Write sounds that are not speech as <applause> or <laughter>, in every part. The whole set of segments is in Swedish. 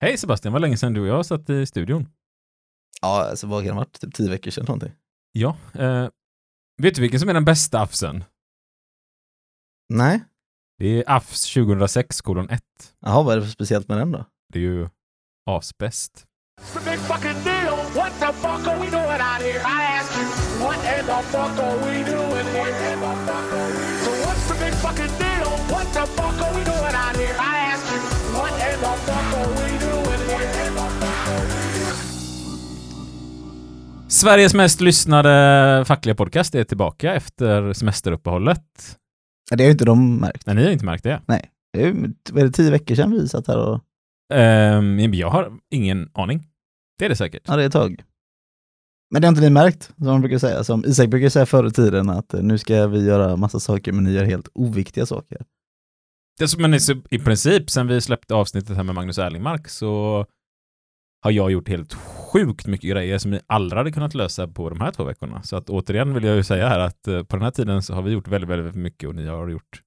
Hej Sebastian, vad länge sedan du och jag satt i studion. Ja, alltså vad kan det ha varit? Typ tio veckor sedan någonting. Ja, eh, vet du vilken som är den bästa AFSen? Nej. Det är AFS 2006 kolon 1. Jaha, vad är det för speciellt med den då? Det är ju asbäst. It's a big fucking deal. What the fuck Sveriges mest lyssnade fackliga podcast är tillbaka efter semesteruppehållet. Det har ju inte de märkt. Nej, ni har inte märkt det. Nej. Det är, är det tio veckor sedan vi satt här och... Men jag har ingen aning. Det är det säkert. Ja, det är ett tag. Men det har inte ni märkt, som man brukar säga. Som Isak brukar säga förr i tiden att eh, nu ska vi göra massa saker, men ni gör helt oviktiga saker. Det är som, men i- i princip, sen vi släppte avsnittet här med Magnus Erlingmark så har jag gjort helt sjukt mycket grejer som ni aldrig hade kunnat lösa på de här två veckorna. Så att återigen vill jag ju säga här att eh, på den här tiden så har vi gjort väldigt, väldigt mycket och ni har gjort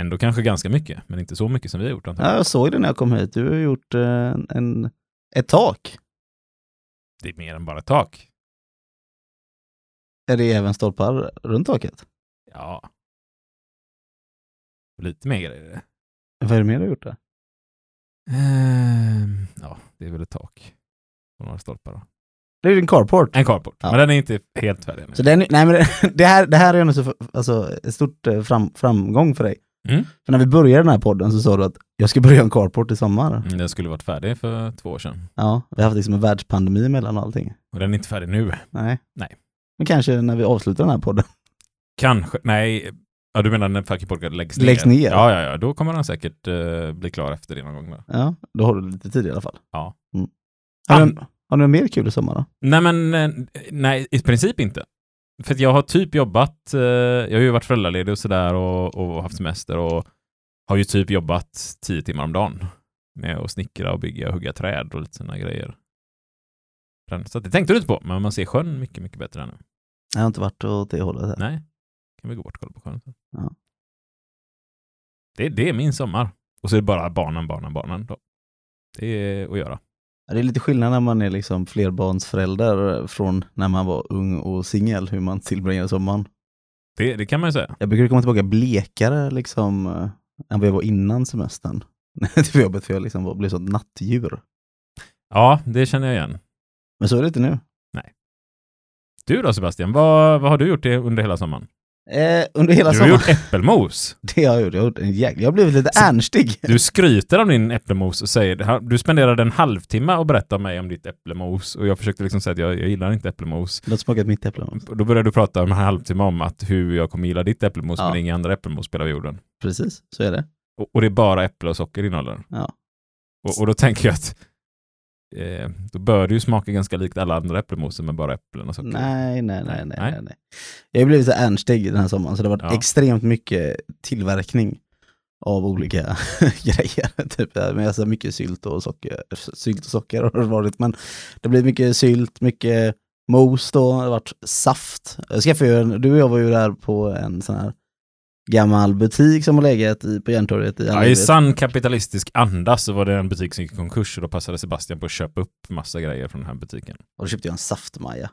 ändå kanske ganska mycket, men inte så mycket som vi har gjort. antagligen. Ja, jag såg det när jag kom hit. Du har gjort eh, en, en, ett tak. Det är mer än bara tak. Är det även stolpar runt taket? Ja. Lite mer grejer. Vad är det mer du har gjort där? Ehm, ja, det är väl ett tak. Och några stolpar då. Det är en carport. En carport, Ja. men den är inte helt färdig ännu. Så den, nej, men det, <laughs> det, här, det här är ändå så, alltså, ett stort eh, fram, framgång för dig. Mm. För när vi började den här podden så sa du att jag ska börja en carport i sommar. Mm, Den skulle varit färdig för två år sedan. Ja, vi har haft liksom en världspandemi mellan allting. Och den är inte färdig nu. Nej. Nej. Men kanske när vi avslutar den här podden. Kanske, nej. Ja, du menar när Fucking Podcast läggs ner? Läggs ner. Ja, ja, ja. Då kommer den säkert eh, bli klar efter det någon gång. Då. Ja, då har du lite tid i alla fall. Ja. Mm. Har, An- du, har du något mer kul i sommar då? Nej, men eh, nej, i princip inte. För jag har typ jobbat, eh, jag har ju varit föräldraledig och sådär och, och haft semester och har ju typ jobbat tio timmar om dagen med att snickra och bygga och hugga träd och lite sådana grejer. Så det tänkte du inte på, men man ser sjön mycket, mycket bättre nu. Jag har inte varit åt det hållet. Här. Nej, kan vi gå bort och kolla på sen. Ja. Det, det är min sommar. Och så är det bara barnen, barnen, barnen. Då. Det är att göra. Det är lite skillnad när man är liksom flerbarnsförälder från när man var ung och singel, hur man tillbringade sommaren. Det, det kan man ju säga. Jag brukar komma tillbaka blekare liksom, eh, än vad jag var innan semestern. till jobbet, för jag liksom var, blev sånt nattdjur. Ja, det känner jag igen. Men så är det inte nu. Du då Sebastian, vad, vad har du gjort under hela sommaren? Eh, under hela Du har sommaren. gjort äppelmos. <laughs> Det har jag gjort. Jag har, gjort en jäkla, jag har blivit lite Så- ernstig. Du skryter om din äppelmos och säger, du spenderade en halvtimme och berätta om mig om ditt äppelmos och jag försökte liksom säga att jag, jag gillar inte äppelmos. Låt smaka mitt äpple. Och då började du prata om en halvtimme om att hur jag kommer gilla ditt äppelmos Ja. men inga andra äppelmos spelar jorden. Precis, så är det. Och, och det är bara äpple och socker innehåller. Ja. Och, och då tänker jag att eh, då bör det ju smaka ganska likt alla andra äppelmos med bara äpplen och socker. Nej, nej, nej, nej, Nej. nej. Jag har blivit så ernstig den här sommaren, så det har varit Ja. extremt mycket tillverkning av olika <laughs> grejer. Typ, med alltså mycket sylt och socker. Sylt och socker har det varit, men det blir mycket sylt, mycket mos då, det har varit saft. Jag skaffade ju, du och jag var ju där på en sån här gammal butik som har legat i, på Järntorget i Ja, I sann kapitalistisk anda så var det en butik som gick i konkurs och då passade Sebastian på att köpa upp massa grejer från den här butiken. Och då köpte jag en saftmaja.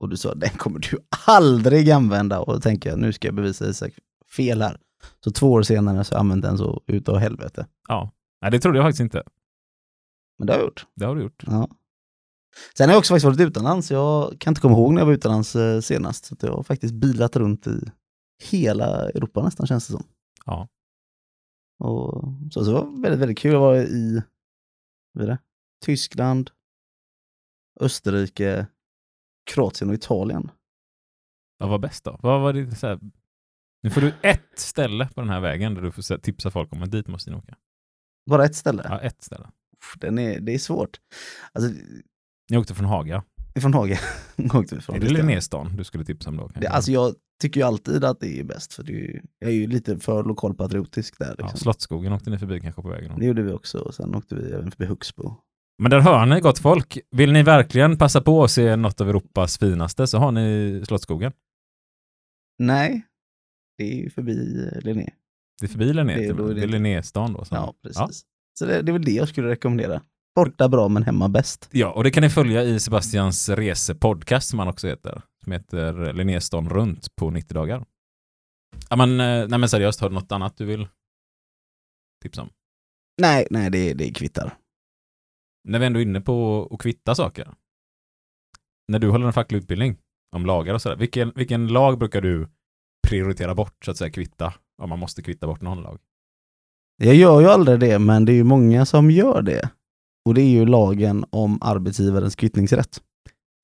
Och du sa, den kommer du aldrig använda. Och då tänker jag, nu ska jag bevisa Isak fel här. Så två år senare så använt den så utav helvete. Ja, nej det trodde jag faktiskt inte. Men det har jag gjort. Det har du gjort. Ja. Sen har jag också faktiskt varit utomlands. Jag kan inte komma ihåg när jag var utomlands eh, senast. Så jag har faktiskt bilat runt i hela Europa nästan känns det som. Ja. Och, så, så det var väldigt, väldigt kul. Jag var i det? Tyskland, Österrike, Kroatien och Italien. Vad var bäst då? Vad var det så här? Nu får du ett ställe på den här vägen där du får tipsa folk om att dit måste ni åka. Bara ett ställe. Ja, ett ställe. Den är, det är svårt. Alltså, Ni åkte från Haga. Ifrån <laughs> från. är det Linnéstan du skulle tipsa om då? Det, alltså jag tycker ju alltid att det är bäst, för det är ju, jag är ju lite för lokalpatriotisk där. ja, Liksom. Slottsskogen åkte ni förbi kanske på vägen. det gjorde vi också, och sen åkte vi även förbi Huxbo. Men där hör ni gott folk. Vill ni verkligen passa på att se något av Europas finaste så har ni Slottsskogen. Nej, det är ju förbi eh, Linné. Det är förbi Linné. Det- är det Det är inte- Linnéstan då. Så. Ja, precis. Så det, det är väl det jag skulle rekommendera. Borta bra men hemma bäst. Ja, och det kan ni följa i Sebastians resepodcast som han också heter. Som heter Linnéstan runt på 90 dagar. Ja, men, eh, nej men seriöst, har du något annat du vill tipsa om? Nej, nej det, det kvittar. När vi ändå är inne på att kvitta saker. När du håller en facklig utbildning om lagar och sådär, vilken, vilken lag brukar du prioritera bort så att säga kvitta? Om man måste kvitta bort någon lag. Jag gör ju aldrig det, men det är ju många som gör det. Och det är ju lagen om arbetsgivarens kvittningsrätt.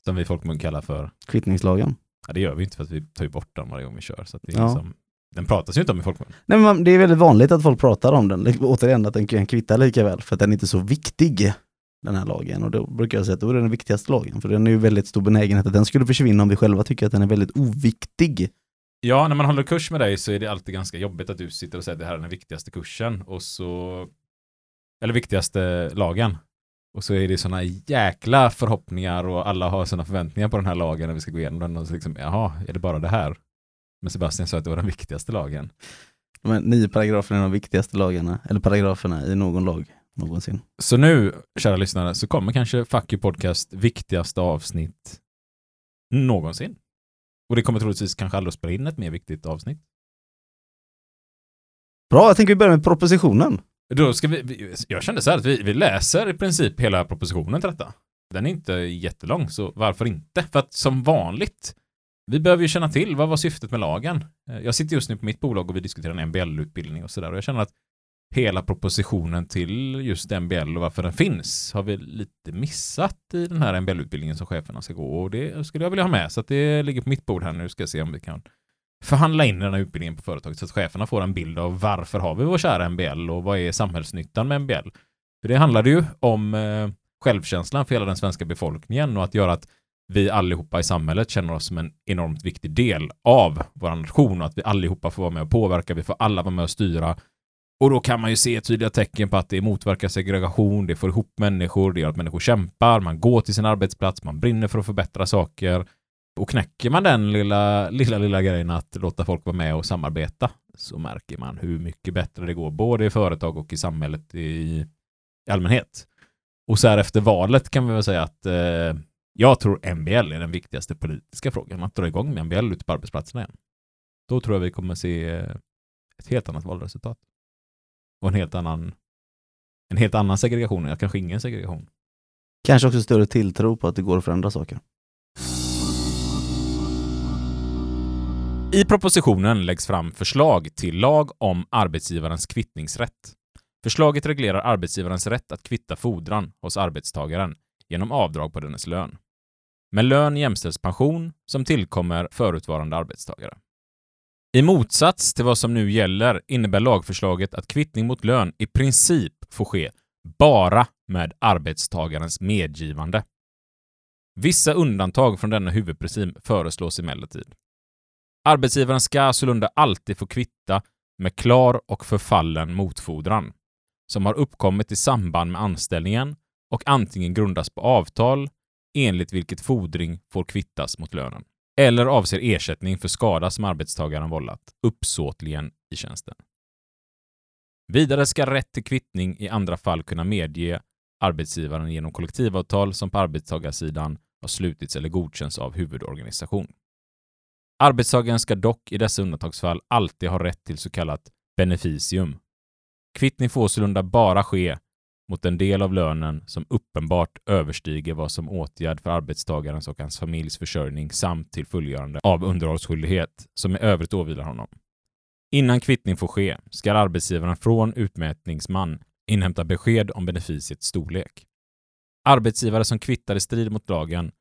Som vi folkmun kallar för, Kvittningslagen. ja det gör vi inte för att vi tar ju bort den varje gång vi kör. Så det är Ja. liksom, den pratas ju inte om i folkmun. Nej, men det är väldigt vanligt att folk pratar om den. Återigen, att den kan kvitta lika väl, för att den är inte så viktig, den här lagen. Och då brukar jag säga att då är den viktigaste lagen, för den är ju väldigt stor benägenhet att den skulle försvinna om vi själva tycker att den är väldigt oviktig. Ja, när man håller kurs med dig så är det alltid ganska jobbigt att du sitter och säger att det här är den viktigaste kursen och så eller viktigaste lagen. Och så är det sådana jäkla förhoppningar och alla har sådana förväntningar på den här lagen när vi ska gå igenom den och så liksom, jaha, är det bara det här? Men Sebastian sa att det var den viktigaste lagen. Här nio paragraferna är de viktigaste lagarna, eller paragraferna i någon lag någonsin. Så nu, kära lyssnare, så kommer kanske Fuck You Podcast viktigaste avsnitt någonsin. Och det kommer troligtvis kanske aldrig att spela in ett mer viktigt avsnitt. Bra, jag tänker vi börjar med propositionen. Då ska vi, vi- jag kände så här att vi, vi läser i princip hela propositionen till detta. Den är inte jättelång, så varför inte? För att som vanligt, vi behöver ju känna till vad var syftet med lagen. Eh, jag sitter just nu på mitt bolag och vi diskuterar en MBL-utbildning och sådär och jag känner att hela propositionen till just MBL och varför den finns har vi lite missat i den här MBL-utbildningen som cheferna ska gå och det skulle jag vilja ha med så att det ligger på mitt bord här nu ska jag se om vi kan förhandla in den här utbildningen på företaget så att cheferna får en bild av varför har vi vår kära MBL och vad är samhällsnyttan med MBL? För det handlade ju om eh, självkänslan för hela den svenska befolkningen och att göra att vi allihopa i samhället känner oss som en enormt viktig del av vår nation och att vi allihopa får vara med och påverka, vi får alla vara med och styra. Och då kan man ju se tydliga tecken på att det motverkar segregation, det får ihop människor, det gör att människor kämpar, man går till sin arbetsplats, man brinner för att förbättra saker. Och knäcker man den lilla, lilla, lilla grejen att låta folk vara med och samarbeta så märker man hur mycket bättre det går både i företag och i samhället i, i allmänhet. Och så här efter valet kan vi väl säga att eh, jag tror MBL är den viktigaste politiska frågan. Att dra igång med MBL ute på arbetsplatserna igen. Då tror jag vi kommer se eh, ett helt annat valresultat. Och en helt annan en helt annan segregation, ja, kanske ingen segregation. Kanske också större tilltro på att det går att förändra saker. I propositionen läggs fram förslag till lag om arbetsgivarens kvittningsrätt. Förslaget reglerar arbetsgivarens rätt att kvitta fordran hos arbetstagaren genom avdrag på dennes lön. Med lön jämställs pension som tillkommer förutvarande arbetstagare. I motsats till vad som nu gäller innebär lagförslaget att kvittning mot lön i princip får ske bara med arbetstagarens medgivande. Vissa undantag från denna huvudprincip föreslås emellertid. Arbetsgivaren ska sålunda alltid få kvitta med klar och förfallen motfordran som har uppkommit i samband med anställningen och antingen grundas på avtal enligt vilket fordring får kvittas mot lönen eller avser ersättning för skada som arbetstagaren vållat uppsåtligen i tjänsten. Vidare ska rätt till kvittning i andra fall kunna medge arbetsgivaren genom kollektivavtal som på arbetstagarsidan har slutits eller godkänts av huvudorganisation. Arbetstagaren ska dock i dessa undantagsfall alltid ha rätt till så kallat beneficium. Kvittning får sålunda bara ske mot en del av lönen som uppenbart överstiger vad som åtgärd för arbetstagarens och hans familjs försörjning samt till fullgörande av underhållsskyldighet som i övrigt åvilar honom. Innan kvittning får ske ska arbetsgivaren från utmätningsman inhämta besked om beneficiets storlek. Arbetsgivare som kvittar i strid mot lagen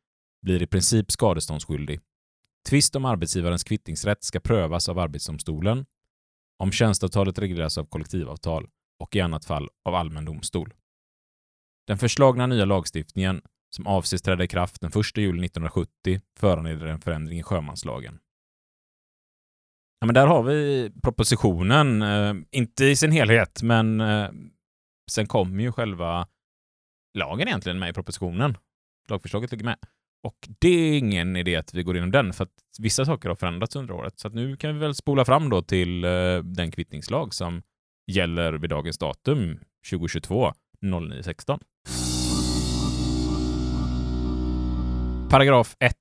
blir i princip skadeståndsskyldig. Tvist om arbetsgivarens kvittningsrätt ska prövas av Arbetsdomstolen om tjänsteavtalet regleras av kollektivavtal och i annat fall av allmän domstol. Den förslagna nya lagstiftningen, som avses träda i kraft den 1 juli 1970, föranleder en förändring i sjömanslagen. Ja, men där har vi propositionen, eh, inte i sin helhet, men eh, sen kommer ju själva lagen egentligen med i propositionen. Lagförslaget ligger med. Och det är ingen idé att vi går igenom den, för att vissa saker har förändrats under året. Så att nu kan vi väl spola fram då till eh, den kvittningslag som gäller vid dagens datum 2022 0916. Paragraf 1.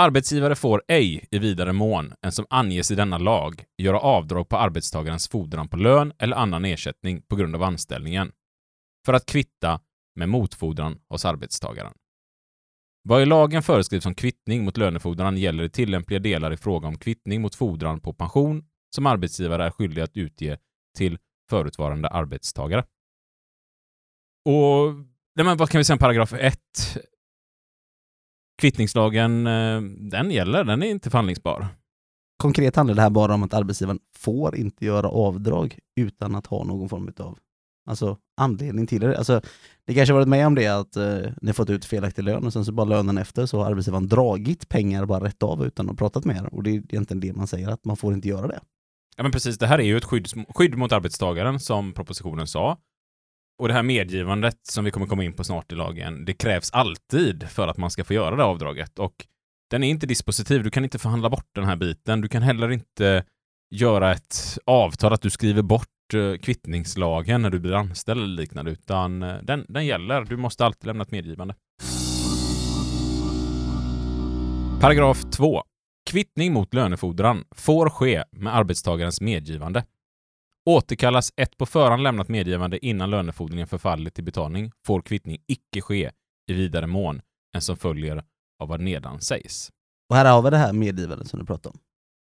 Arbetsgivare får ej i vidare mån än som anges i denna lag göra avdrag på arbetstagarens fordran på lön eller annan ersättning på grund av anställningen för att kvitta med motfordran hos arbetstagaren. Vad i lagen föreskrivs om kvittning mot lönefordran gäller i tillämpliga delar i fråga om kvittning mot fordran på pension som arbetsgivare är skyldig att utge till förutvarande arbetstagare. Och nej men vad kan vi säga om paragraf 1? Kvittningslagen, eh, den gäller, den är inte förhandlingsbar. Konkret handlar det här bara om att arbetsgivaren får inte göra avdrag utan att ha någon form av alltså, anledning till det. Alltså, det kanske varit med om det att eh, ni fått ut felaktig lön och sen så bara lönen efter så har arbetsgivaren dragit pengar bara rätt av utan att ha pratat med er. Och det är egentligen det man säger, att man får inte göra det. Ja men precis, det här är ju ett skydd, skydd mot arbetstagaren som propositionen sa. Och det här medgivandet som vi kommer komma in på snart i lagen, det krävs alltid för att man ska få göra det avdraget. Och den är inte dispositiv, du kan inte förhandla bort den här biten. Du kan heller inte göra ett avtal att du skriver bort Eh, kvittningslagen när du blir anställd eller liknande, utan eh, den, den gäller. Du måste alltid lämna ett medgivande. Paragraf 2. Kvittning mot lönefordran får ske med arbetstagarens medgivande. Återkallas ett på förhand lämnat medgivande innan lönefordringen förfallit till betalning får kvittning icke ske i vidare mån än som följer av vad nedan sägs. Och här har vi det här medgivandet som du pratade om.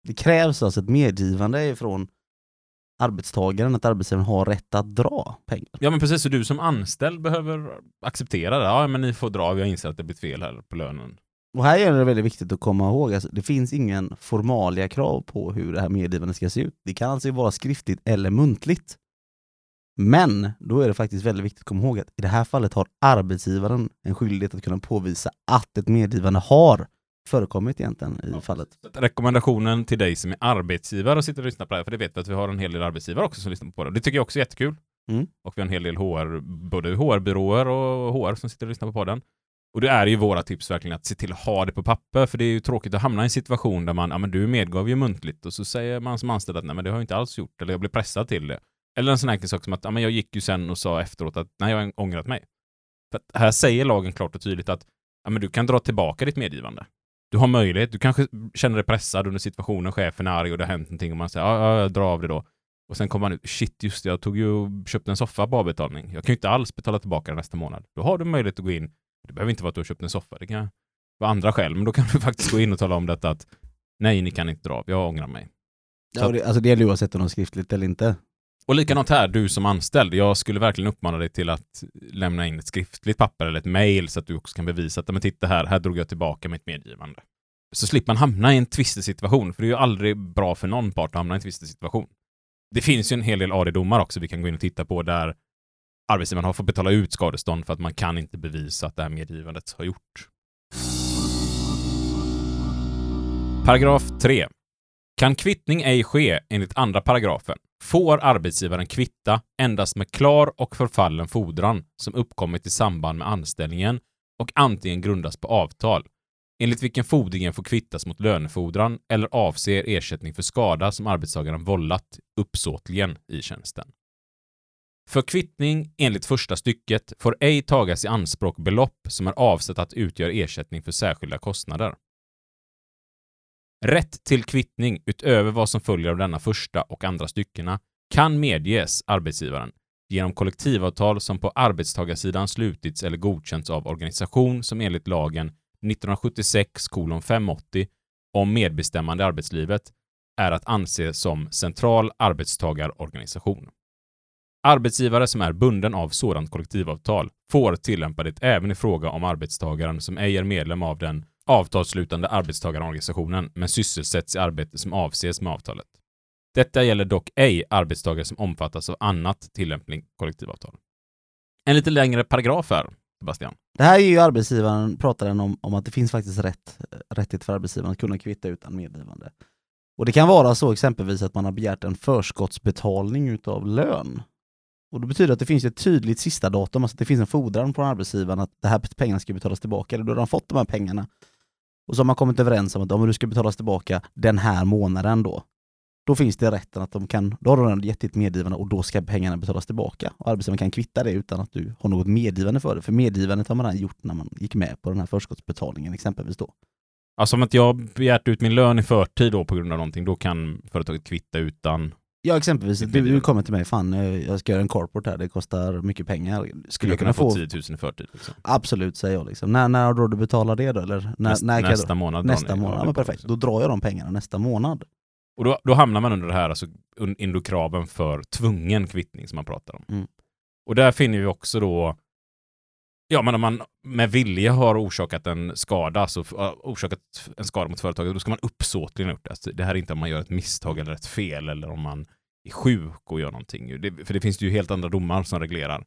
Det krävs alltså ett medgivande från arbetstagaren att arbetsgivaren har rätt att dra pengar. Ja men precis, så du som anställd behöver acceptera det. Ja men ni får dra, jag inser att det blivit fel här på lönen. Och här är det väldigt viktigt att komma ihåg, alltså, det finns ingen formalia krav på hur det här medgivandet ska se ut. Det kan alltså vara skriftligt eller muntligt. Men då är det faktiskt väldigt viktigt att komma ihåg att i det här fallet har arbetsgivaren en skyldighet att kunna påvisa att ett medgivande har förekommit egentligen i Ja. fallet. Rekommendationen till dig som är arbetsgivare och sitter och lyssnar på det här, för det vet vi att vi har en hel del arbetsgivare också som lyssnar på det. Det tycker jag också är jättekul. Mm. Och vi har en hel del HR, både HR-byråer och HR som sitter och lyssnar på podden. Och det är ju våra tips verkligen att se till att ha det på papper, för det är ju tråkigt att hamna i en situation där man, ja men du medgav ju muntligt och så säger man som anställd att nej men det har jag inte alls gjort, eller jag blev pressad till det. Eller en sån här enkel sak som att, ja men jag gick ju sen och sa efteråt att nej jag har ångrat mig. För här säger lagen klart och tydligt att, ja men du kan dra tillbaka ditt medgivande. Du har möjlighet, du kanske känner dig pressad under situationen, chefen är arg och det har hänt någonting och man säger ja, ja, jag drar av det då. Och sen kommer man ut, shit just det, jag tog ju köpte en soffa på avbetalning. Jag kan ju inte alls betala tillbaka den nästa månad. Då har du möjlighet att gå in, det behöver inte vara att du har köpt en soffa, det kan vara andra skäl, men då kan du <laughs> faktiskt gå in och tala om detta att nej, ni kan inte dra av, jag ångrar mig. Ja, det, alltså det gäller oavsett om är skriftligt eller inte. Och likadant här, du som anställd, jag skulle verkligen uppmana dig till att lämna in ett skriftligt papper eller ett mail så att du också kan bevisa att, men titta här, här drog jag tillbaka mitt medgivande. Så slipper man hamna i en tvistig situation, för det är ju aldrig bra för någon part att hamna i en tvistig situation. Det finns ju en hel del AD-domar också vi kan gå in och titta på där arbetsgivaren har fått betala ut skadestånd för att man kan inte bevisa att det här medgivandet har gjort. Paragraf 3. Kan kvittning ej ske enligt andra paragrafen får arbetsgivaren kvitta endast med klar och förfallen fordran som uppkommit i samband med anställningen och antingen grundas på avtal, enligt vilken fordringen får kvittas mot lönefordran eller avser ersättning för skada som arbetstagaren vållat uppsåtligen i tjänsten. För kvittning enligt första stycket får ej tagas i anspråk belopp som är avsett att utgöra ersättning för särskilda kostnader. Rätt till kvittning utöver vad som följer av denna första och andra styckena kan medges arbetsgivaren genom kollektivavtal som på arbetstagarsidan slutits eller godkänts av organisation som enligt lagen 1976 580 om medbestämmande i arbetslivet är att anse som central arbetstagarorganisation. Arbetsgivare som är bunden av sådant kollektivavtal får tillämpa det även i fråga om arbetstagaren som ej är medlem av den avtalsslutande arbetstagarorganisationen men sysselsätts i arbete som avses med avtalet. Detta gäller dock ej arbetstagare som omfattas av annat tillämpning kollektivavtal. En lite längre paragraf här, Sebastian. Det här är ju arbetsgivaren, pratar den om, om att det finns faktiskt rätt, rättighet för arbetsgivaren att kunna kvitta utan medgivande. Och det kan vara så exempelvis att man har begärt en förskottsbetalning utav lön. Och det betyder att det finns ett tydligt sista datum, alltså att det finns en fordran på arbetsgivaren att det här pengarna ska betalas tillbaka, eller då har de fått de här pengarna. Och så har man kommit överens om att om du ska betalas tillbaka den här månaden då. då finns det rätten att de kan, då har de redan gett ditt medgivande och då ska pengarna betalas tillbaka. Och arbetsgivaren kan kvitta det utan att du har något medgivande för det. För medgivandet har man redan gjort när man gick med på den här förskottsbetalningen exempelvis då. Alltså om att jag begärt ut min lön i förtid då på grund av någonting, då kan företaget kvitta utan... Ja exempelvis, du, kommer till mig, fan eh, jag ska göra en corporate här, det kostar mycket pengar. Skulle jag kunna få 10 000 i förtid? Liksom. Absolut säger jag liksom. När, när har du betalar det då? Eller när, Näst, när jag nästa månad. nästa månad, ja, men perfekt. Då drar jag de pengarna nästa månad. Och då, då hamnar man under det här, alltså un- under kraven för tvungen kvittning som man pratar om. Mm. Och där finner vi också då, ja men om man med vilja har orsakat en skada, alltså orsakat en skada mot företaget, då ska man uppsåtligen ha gjort det. Alltså, det här är inte om man gör ett misstag eller ett fel eller om man är sjuk och gör någonting. Det, för det finns ju helt andra domar som reglerar.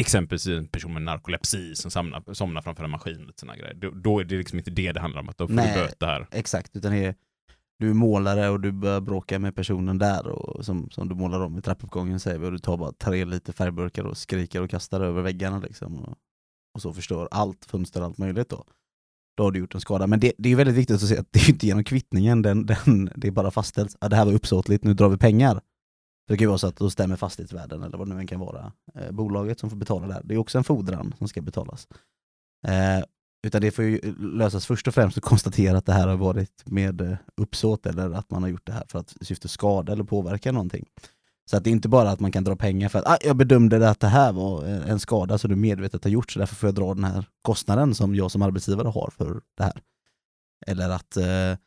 Exempelvis en person med narkolepsi som somnar, somnar framför en maskin. Och såna grejer. Då, då är det liksom inte det det handlar om, att då får Nej. du böta här. Exakt, utan det är, du är målare och du börjar bråka med personen där och som, som du målar om i trappuppgången säger vi och du tar bara tre liter färgburkar och skriker och kastar över väggarna liksom och, och så förstör allt fönster och allt möjligt då. Då har du gjort en skada. Men det, det är väldigt viktigt att se att det är inte genom kvittningen, den, den, det är bara fastställt. Ja, det här var uppsåtligt, nu drar vi pengar. För det kan ju vara så att då stämmer fastighetsvärden eller vad det nu än kan vara. Eh, bolaget som får betala det här. Det är också en fordran som ska betalas. Eh, utan det får ju lösas först och främst att konstatera att det här har varit med eh, uppsåt eller att man har gjort det här för att syfte skada eller påverka någonting. Så att det är inte bara att man kan dra pengar för att ah, jag bedömde att det här var eh, en skada som du medvetet har gjort så därför får jag dra den här kostnaden som jag som arbetsgivare har för det här. Eller att eh,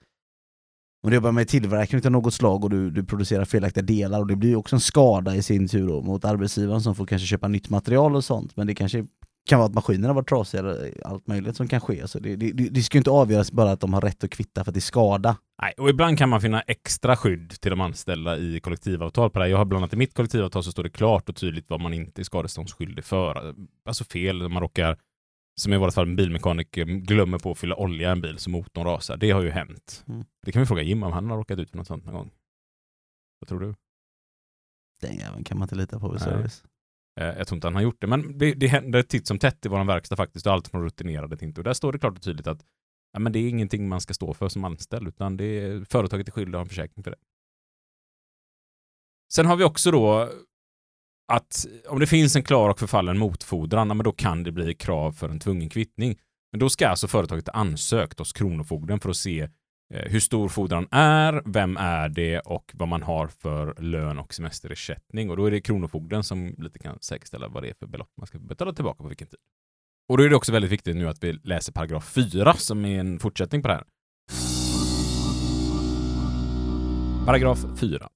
om du jobbar med tillverkning av något slag och du, du producerar felaktiga delar och det blir ju också en skada i sin tur då, mot arbetsgivaren som får kanske köpa nytt material och sånt men det kanske kan vara att maskinerna var trasiga eller allt möjligt som kan ske. Så det, det, det ska ju inte avgöras bara att de har rätt att kvitta för att det är skada. Nej, och ibland kan man finna extra skydd till de anställda i kollektivavtal på det här. Jag har bland annat i mitt kollektivavtal så står det klart och tydligt vad man inte är skadeståndsskyldig för. Alltså fel, man råkar, som i vårt fall en bilmekaniker, glömmer på att fylla olja i en bil så motorn rasar. Det har ju hänt. Mm. Det kan vi fråga Jim om han har råkat ut för något sånt någon gång. Vad tror du? Den jäveln kan man inte lita på vid service. Eh, jag tror inte han har gjort det, men det, det händer titt som tätt i vår verkstad faktiskt. Och allt från rutinerade till inte. Och där står det klart och tydligt att ja, men det är ingenting man ska stå för som anställd, utan det är, företaget är skyldigt att ha en försäkring för det. Sen har vi också då att om det finns en klar och förfallen motfordran, ja, men då kan det bli krav för en tvungen kvittning. Men då ska alltså företaget ha ansökt hos Kronofogden för att se Eh, hur stor fordran är, vem är det och vad man har för lön och semesterersättning. Och då är det Kronofogden som lite kan säkerställa vad det är för belopp man ska betala tillbaka på vilken tid. Och då är det också väldigt viktigt nu att vi läser paragraf 4 som är en fortsättning på det här. Paragraf 4.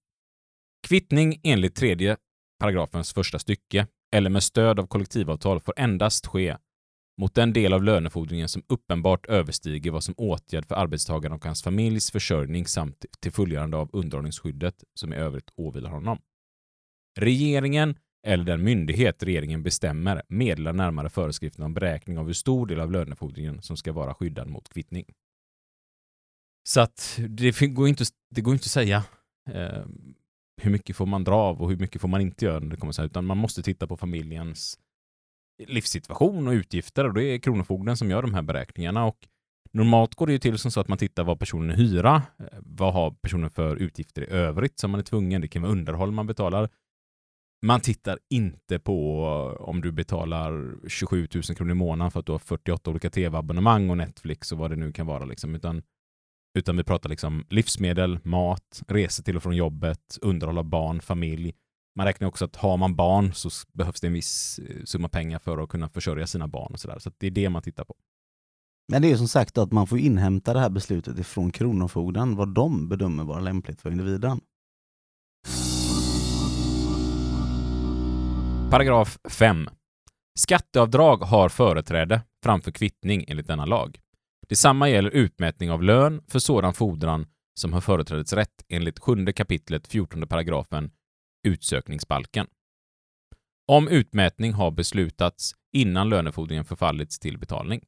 Kvittning enligt tredje paragrafens första stycke eller med stöd av kollektivavtal får endast ske mot den del av lönefordringen som uppenbart överstiger vad som åtgärd för arbetstagaren och hans familjs försörjning samt till fullgörande av underhållningsskyddet som i övrigt åvilar honom. Regeringen eller den myndighet regeringen bestämmer meddelar närmare föreskrifterna om beräkning av hur stor del av lönefordringen som ska vara skyddad mot kvittning. Så att det går inte, det går inte att säga eh, hur mycket får man dra av och hur mycket får man inte göra när det kommer så här, utan man måste titta på familjens livssituation och utgifter och det är Kronofogden som gör de här beräkningarna och normalt går det ju till som så att man tittar vad personen hyra, eh, vad har personen för utgifter i övrigt som man är tvungen, det kan vara underhåll man betalar. Man tittar inte på eh, om du betalar 27 000 kronor i månaden för att du har 48 olika tv-abonnemang och Netflix och vad det nu kan vara liksom, utan utan vi pratar liksom livsmedel, mat, resor till och från jobbet, underhåll av barn, familj. Man räknar också att har man barn så behövs det en viss eh, summa pengar för att kunna försörja sina barn och sådär. Så det är det man tittar på. Men det är som sagt att man får inhämta det här beslutet ifrån Kronofogden, vad de bedömer vara lämpligt för individen. Paragraf 5. Skatteavdrag har företräde framför kvittning enligt denna lag. Detsamma gäller utmätning av lön för sådan fordran som har företrädesrätt enligt 7 kapitlet 14 paragrafen utsökningsbalken. Om utmätning har beslutats innan lönefordringen förfallits till betalning.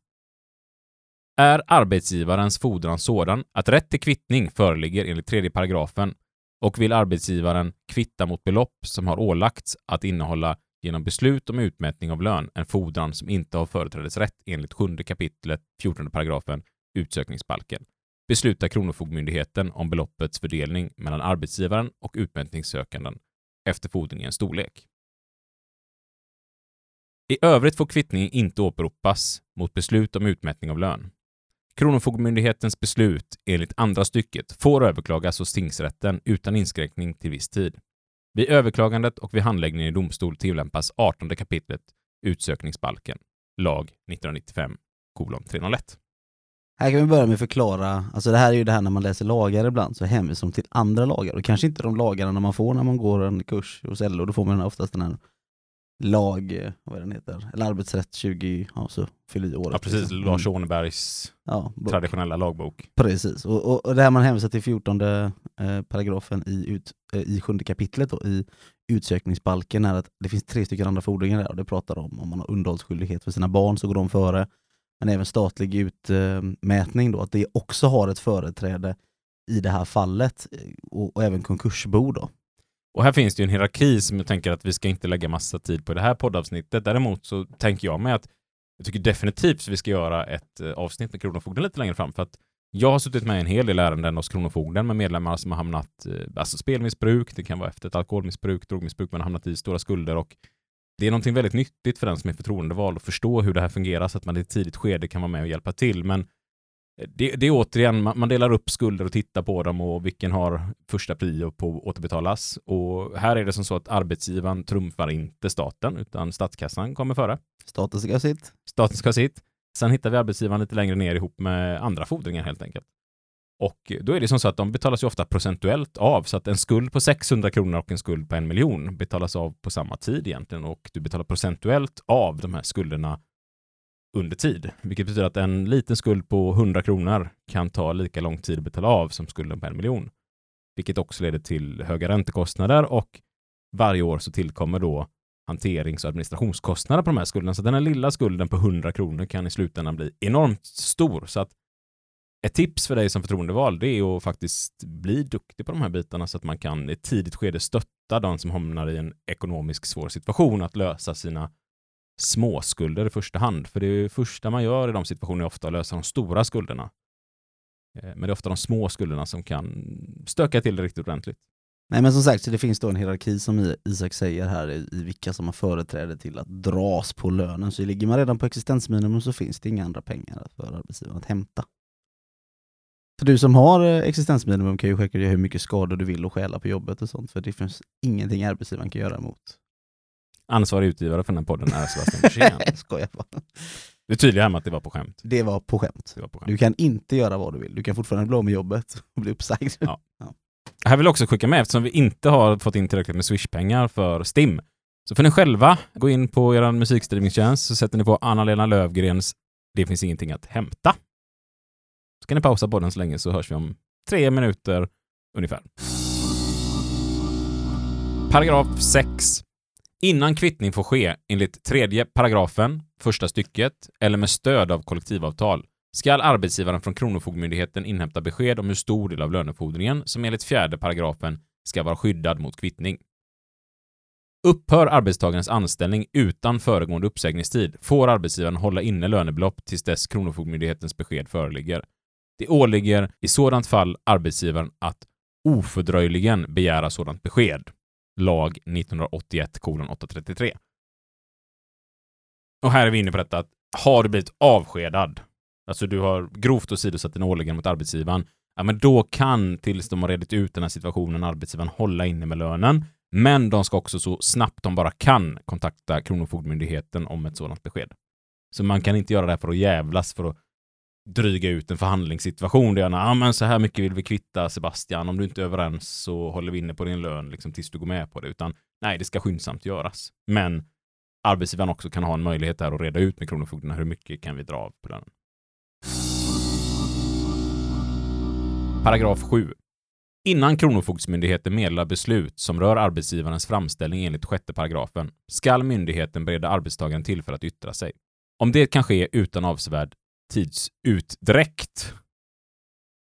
Är arbetsgivarens fordran sådan att rätt till kvittning föreligger enligt tredje paragrafen och vill arbetsgivaren kvitta mot belopp som har ålagts att innehålla genom beslut om utmätning av lön en fordran som inte har företrädesrätt enligt 7 kapitlet 14 paragrafen utsökningsbalken, beslutar Kronofogdemyndigheten om beloppets fördelning mellan arbetsgivaren och utmätningssökanden efter fordringens storlek. I övrigt får kvittning inte åberopas mot beslut om utmätning av lön. Kronofogdemyndighetens beslut enligt andra stycket får överklagas hos tingsrätten utan inskränkning till viss tid. Vid överklagandet och vid handläggningen i domstol tillämpas 18 kapitlet utsökningsbalken, lag 1995 301. Här kan vi börja med att förklara, alltså det här är ju det här när man läser lagar ibland så hänvisar de till andra lagar och kanske inte de lagarna man får när man går en kurs hos LO, då får man oftast den här lag, vad är den heter, eller arbetsrätt 20, ja så fyller i året. Ja, precis. liksom. Lars Mm. Ånebergs Ja, bok. traditionella lagbok. Precis, och, och, och det här man hänvisar till 14 eh, paragrafen i, ut, eh, i sjunde kapitlet då, i utsökningsbalken är att det finns tre stycken andra fordringar där och det pratar om om man har underhållsskyldighet för sina barn så går de före. Men även statlig utmätning då, att det också har ett företräde i det här fallet eh, och, och även konkursbo då. Och här finns det ju en hierarki som jag tänker att vi ska inte lägga massa tid på i det här poddavsnittet. Däremot så tänker jag mig att jag tycker definitivt att vi ska göra ett eh, avsnitt med Kronofogden lite längre fram för att jag har suttit med i en hel del ärenden hos Kronofogden med medlemmar som har hamnat, eh, alltså spelmissbruk, det kan vara efter ett alkoholmissbruk, drogmissbruk, man har hamnat i stora skulder och det är någonting väldigt nyttigt för den som är förtroendevald att förstå hur det här fungerar så att man i ett tidigt skede kan vara med och hjälpa till. Men det, det är återigen, man, man delar upp skulder och tittar på dem och vilken har första prio på att återbetalas. Och här är det som så att arbetsgivaren trumfar inte staten, utan statskassan kommer före. Staten ska ha sitt. Staten ska ha sitt. Sen hittar vi arbetsgivaren lite längre ner ihop med andra fordringar helt enkelt. Och då är det som så att de betalas ju ofta procentuellt av, så att en skuld på 600 kronor och en skuld på en miljon betalas av på samma tid egentligen och du betalar procentuellt av de här skulderna under tid, vilket betyder att en liten skuld på 100 kronor kan ta lika lång tid att betala av som skulden på en miljon, vilket också leder till höga räntekostnader och varje år så tillkommer då hanterings och administrationskostnader på de här skulderna. Så den här lilla skulden på 100 kronor kan i slutändan bli enormt stor. Så att ett tips för dig som förtroendevald det är att faktiskt bli duktig på de här bitarna så att man kan i ett tidigt skede stötta de som hamnar i en ekonomisk svår situation att lösa sina småskulder i första hand. För det är det första man gör i de situationerna är ofta att lösa de stora skulderna. Eh, men det är ofta de små skulderna som kan stöka till det riktigt ordentligt. Nej men som sagt, så det finns då en hierarki som Isak säger här i vilka som har företräde till att dras på lönen. Så ligger man redan på existensminimum så finns det inga andra pengar för arbetsgivaren att hämta. För du som har eh, existensminimum kan ju självklart göra hur mycket skador du vill och stjäla på jobbet och sånt, för det finns ingenting arbetsgivaren kan göra emot. Ansvarig utgivare för den här podden är Sebastian <laughs> Forsén. Jag skojar bara. Du är tydlig här med att det var på skämt. Det var på skämt. Det var på skämt. Du kan inte göra vad du vill. Du kan fortfarande bli av med jobbet och bli uppsagd. Ja. <laughs> Här vill jag också skicka med, eftersom vi inte har fått in tillräckligt med Swish-pengar för STIM, så får ni själva gå in på er musikstreamingtjänst så sätter ni på Anna-Lena Lövgrens Det finns ingenting att hämta. Så kan ni pausa podden så länge så hörs vi om tre minuter ungefär. Paragraf 6. Innan kvittning får ske enligt tredje paragrafen, första stycket, eller med stöd av kollektivavtal skall arbetsgivaren från Kronofogdemyndigheten inhämta besked om hur stor del av lönefordringen som enligt fjärde paragrafen ska vara skyddad mot kvittning. Upphör arbetstagarens anställning utan föregående uppsägningstid får arbetsgivaren hålla inne lönebelopp tills dess Kronofogdemyndighetens besked föreligger. Det åligger i sådant fall arbetsgivaren att ofördröjligen begära sådant besked. Lag 1981 833. Och här är vi inne på detta att har du blivit avskedad, alltså du har grovt åsidosatt dina åligganden mot arbetsgivaren, ja men då kan, tills de har redit ut den här situationen, arbetsgivaren hålla inne med lönen. Men de ska också så snabbt de bara kan kontakta Kronofogdemyndigheten om ett sådant besked. Så man kan inte göra det här för att jävlas, för att dryga ut en förhandlingssituation. Det är ja men så här mycket vill vi kvitta Sebastian, om du inte är överens så håller vi inne på din lön liksom, tills du går med på det. Utan nej, det ska skyndsamt göras. Men arbetsgivaren också kan ha en möjlighet där att reda ut med Kronofogden hur mycket kan vi dra av på lönen. Paragraf 7. Innan Kronofogdsmyndigheten meddelar beslut som rör arbetsgivarens framställning enligt sjätte paragrafen skall myndigheten bereda arbetstagaren tillfälle att yttra sig. Om det kan ske utan avsevärd tidsutdräkt.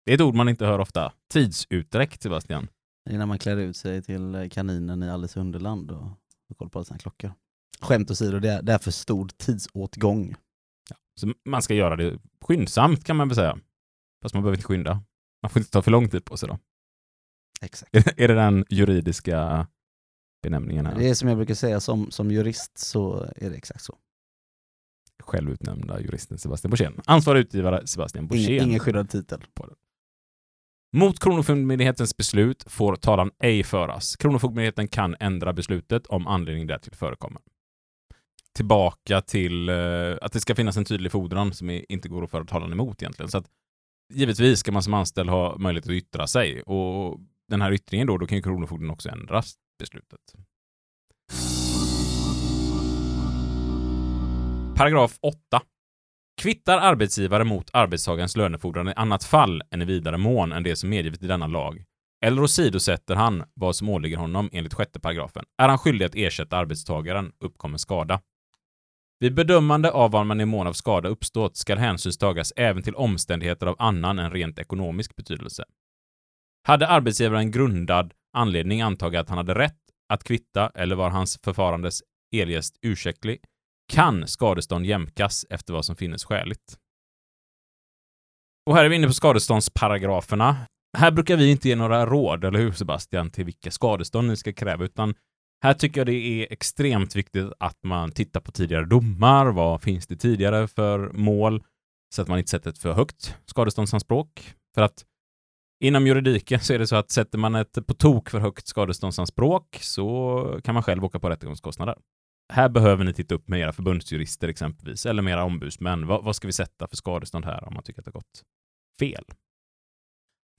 Det är ett ord man inte hör ofta. Tidsutdräkt, Sebastian. Det är när man klär ut sig till eh, kaninen i Alice i Underland och har koll på sina klockor. Skämt åsido, det är, det är för stor tidsåtgång. Så man ska göra det skyndsamt kan man väl säga. Fast man behöver inte skynda. Man får inte ta för lång tid på sig då. Exakt. <laughs> är det den juridiska benämningen här? Det är som jag brukar säga, som, som jurist så är det exakt så. Självutnämnda juristen Sebastian Borssén. Ansvarig utgivare Sebastian Borssén. Ingen, ingen skyddad titel. Mot Kronofogdemyndighetens beslut får talan ej föras. Kronofogdemyndigheten kan ändra beslutet om anledning därtill förekommer. Tillbaka till eh, att det ska finnas en tydlig fordran som är- inte går att föra talan emot egentligen. Så att, givetvis ska man som anställd ha möjlighet att yttra sig och den här yttringen då, då kan ju Kronofogden också ändra beslutet. Paragraf 8. Kvittar arbetsgivare mot arbetstagarens lönefordran i annat fall än i vidare mån än det som medgivet i denna lag, eller åsidosätter han vad som åligger honom enligt sjätte paragrafen, är han skyldig att ersätta arbetstagaren uppkommen skada. Vid bedömande av vad man i mån av skada uppstått skall hänsyn tagas även till omständigheter av annan än rent ekonomisk betydelse. Hade arbetsgivaren grundad anledning antaga att han hade rätt att kvitta eller var hans förfarandes eljest ursäktlig kan skadestånd jämkas efter vad som finnes skäligt. Och här är vi inne på skadeståndsparagraferna. Här brukar vi inte ge några råd, eller hur Sebastian, till vilka skadestånd ni ska kräva, utan här tycker jag det är extremt viktigt att man tittar på tidigare domar. Vad finns det tidigare för mål? Så att man inte sätter ett för högt skadeståndsanspråk. För att inom juridiken så är det så att sätter man ett på tok för högt skadeståndsanspråk så kan man själv åka på rättegångskostnader här behöver ni titta upp med era förbundsjurister exempelvis, eller med era ombudsmän. Vad, vad ska vi sätta för skadestånd här om man tycker att det har gått fel?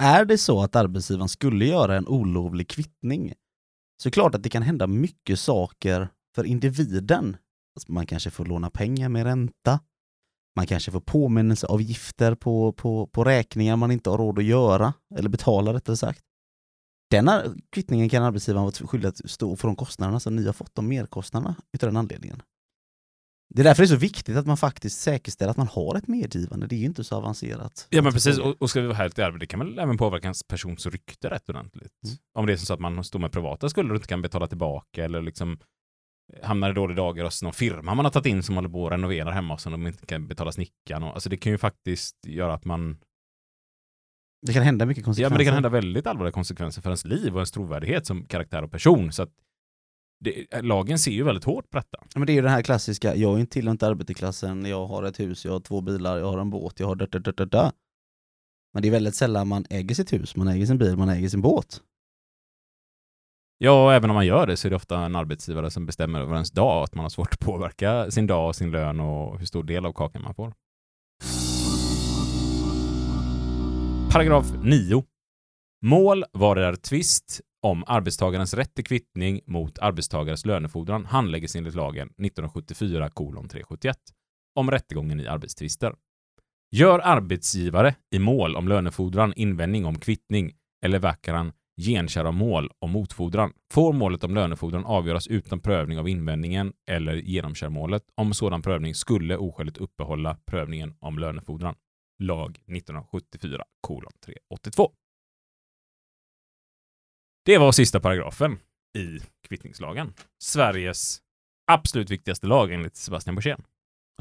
Är det så att arbetsgivaren skulle göra en olovlig kvittning så är det klart att det kan hända mycket saker för individen. Alltså man kanske får låna pengar med ränta. Man kanske får påminnelseavgifter på, på, på räkningar man inte har råd att göra, eller betala rättare sagt. Den här kvittningen kan arbetsgivaren vara skyldig att stå för de kostnaderna som ni har fått, de merkostnaderna, utav den anledningen. Det är därför det är så viktigt att man faktiskt säkerställer att man har ett medgivande. Det är ju inte så avancerat. Ja, men precis. Och, och ska vi vara helt ärliga, det kan väl även påverka ens persons rykte rätt ordentligt. Mm. Om det är så att man står med privata skulder och inte kan betala tillbaka eller liksom hamnar i dåliga dagar hos någon firma man har tagit in som håller på att renovera hemma och som de inte kan betala snickaren. Och, alltså det kan ju faktiskt göra att man Det kan hända mycket konsekvenser. Ja, men det kan hända väldigt allvarliga konsekvenser för ens liv och ens trovärdighet som karaktär och person. Så det, lagen ser ju väldigt hårt på detta. Ja, Men det är ju den här klassiska, jag är inte tillhör inte arbetarklassen, jag har ett hus, jag har två bilar, jag har en båt, jag har da, da, da, da. Men det är väldigt sällan man äger sitt hus, man äger sin bil, man äger sin båt. Ja, och även om man gör det så är det ofta en arbetsgivare som bestämmer över ens dag, att man har svårt att påverka sin dag och sin lön och hur stor del av kakan man får. Paragraf 9. Mål var det är tvist om arbetstagarens rätt till kvittning mot arbetstagares lönefordran handlägges enligt lagen 1974 371 om rättegången i arbetstvister. Gör arbetsgivare i mål om lönefordran invändning om kvittning eller väcker han genkära mål om motfordran får målet om lönefordran avgöras utan prövning av invändningen eller genomkärmålet om sådan prövning skulle oskäligt uppehålla prövningen om lönefordran. Lag 1974 382. Det var sista paragrafen i kvittningslagen. Sveriges absolut viktigaste lag enligt Sebastian Borssén.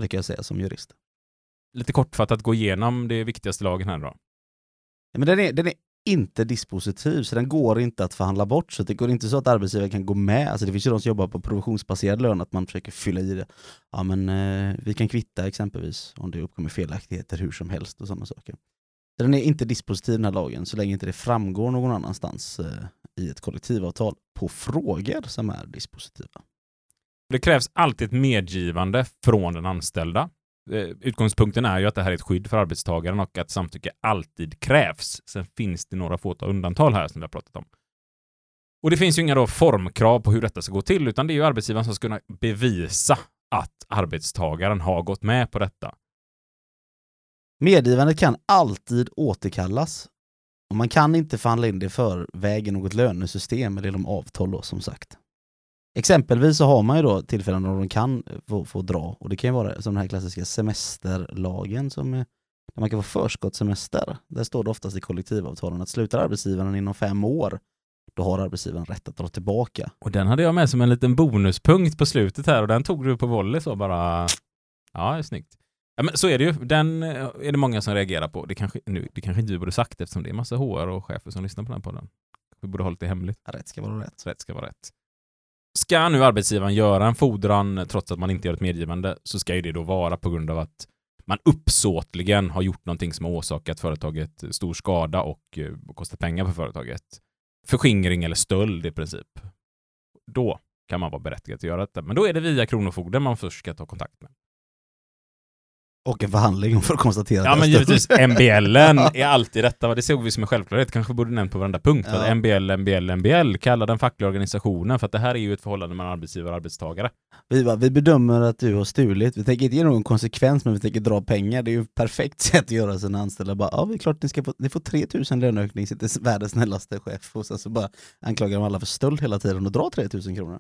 Det kan jag säga som jurist. Lite kortfattat gå igenom det viktigaste lagen här då. Ja, men den är, den är inte dispositiv, så den går inte att förhandla bort. Så det går inte så att arbetsgivaren kan gå med. Alltså det finns ju de som jobbar på provisionsbaserad lön, att man försöker fylla i det. Ja men eh, vi kan kvitta exempelvis om det uppkommer felaktigheter hur som helst och sådana saker. Så den är inte dispositiv den här lagen, så länge inte det framgår någon annanstans eh, i ett kollektivavtal på frågor som är dispositiva. Det krävs alltid ett medgivande från den anställda. Eh, utgångspunkten är ju att det här är ett skydd för arbetstagaren och att samtycke alltid krävs. Sen finns det några fåtal undantag här som vi har pratat om. Och det finns ju inga då formkrav på hur detta ska gå till, utan det är ju arbetsgivaren som ska kunna bevisa att arbetstagaren har gått med på detta. Medgivandet kan alltid återkallas. Och man kan inte förhandla in det förväg i något lönesystem eller genom avtal då, som sagt. Exempelvis så har man ju då tillfällen då de kan få, få dra och det kan ju vara som den här klassiska semesterlagen som är, där man kan få förskottssemester. Där står det oftast i kollektivavtalen att slutar arbetsgivaren inom fem år då har arbetsgivaren rätt att dra tillbaka. Och den hade jag med som en liten bonuspunkt på slutet här och den tog du på volley så bara. Ja, snyggt. Ja, men så är det ju. Den eh, är det många som reagerar på. Det kanske, nu, det kanske inte vi borde sagt eftersom det är massa HR och chefer som lyssnar på den podden. Vi borde hålla det hemligt. Rätt ska vara rätt. Rätt ska vara rätt. Ska nu arbetsgivaren göra en fordran trots att man inte gör ett medgivande så ska ju det då vara på grund av att man uppsåtligen har gjort någonting som har orsakat företaget stor skada och eh, kostat pengar för företaget. Förskingring eller stöld i princip. Då kan man vara berättigad att göra detta. Men då är det via Kronofogden man först ska ta kontakt med. Och en förhandling för att konstatera Ja men givetvis, <laughs> MBLen är alltid detta. Det såg vi som en självklarhet. Kanske borde nämnt på varenda punkt. Ja. att MBL, MBL, MBL, kalla den fackliga organisationen. För att det här är ju ett förhållande mellan arbetsgivare och arbetstagare. Vi, bara, vi bedömer att du har stulit, vi tänker inte ge någon konsekvens men vi tänker dra pengar, det är ju ett perfekt <laughs> sätt att göra sina anställda bara ja det är klart ni ska få, ni får 3000 löneökning, sitter världens snällaste chef och sen så bara anklagar de alla för stöld hela tiden och drar 3000 kronor.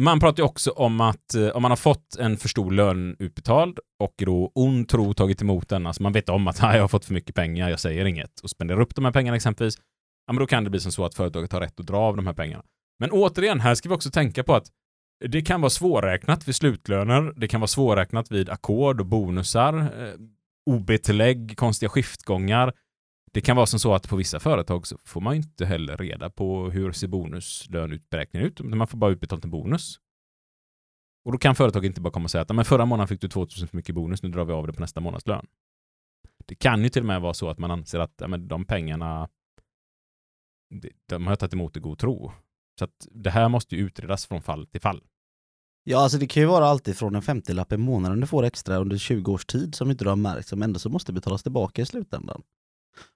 Man pratar ju också om att eh, om man har fått en för stor lön utbetald och då ond tro tagit emot den, alltså man vet om att <laughs> jag har fått för mycket pengar, jag säger inget, och spenderar upp de här pengarna exempelvis, ja men då kan det bli som så att företaget har rätt att dra av de här pengarna. Men återigen, här ska vi också tänka på att det kan vara svårräknat vid slutlöner, det kan vara svårräknat vid ackord och bonusar, eh, OB-tillägg, konstiga skiftgångar. Det kan vara som så att på vissa företag så får man inte heller reda på hur ser bonuslönutberäkningen ut, utan man får bara utbetalt en bonus. Och då kan företaget inte bara komma och säga att men förra månaden fick du 2000 för mycket bonus, nu drar vi av det på nästa månadslön. Det kan ju till och med vara så att man anser att ja, men de pengarna de- har jag tagit emot i god tro. Så att det här måste ju utredas från fall till fall. Ja alltså det kan ju vara alltid från en femtiolapp i månaden du får extra under 20 års tid som inte du har märkt som ändå så måste betalas tillbaka i slutändan.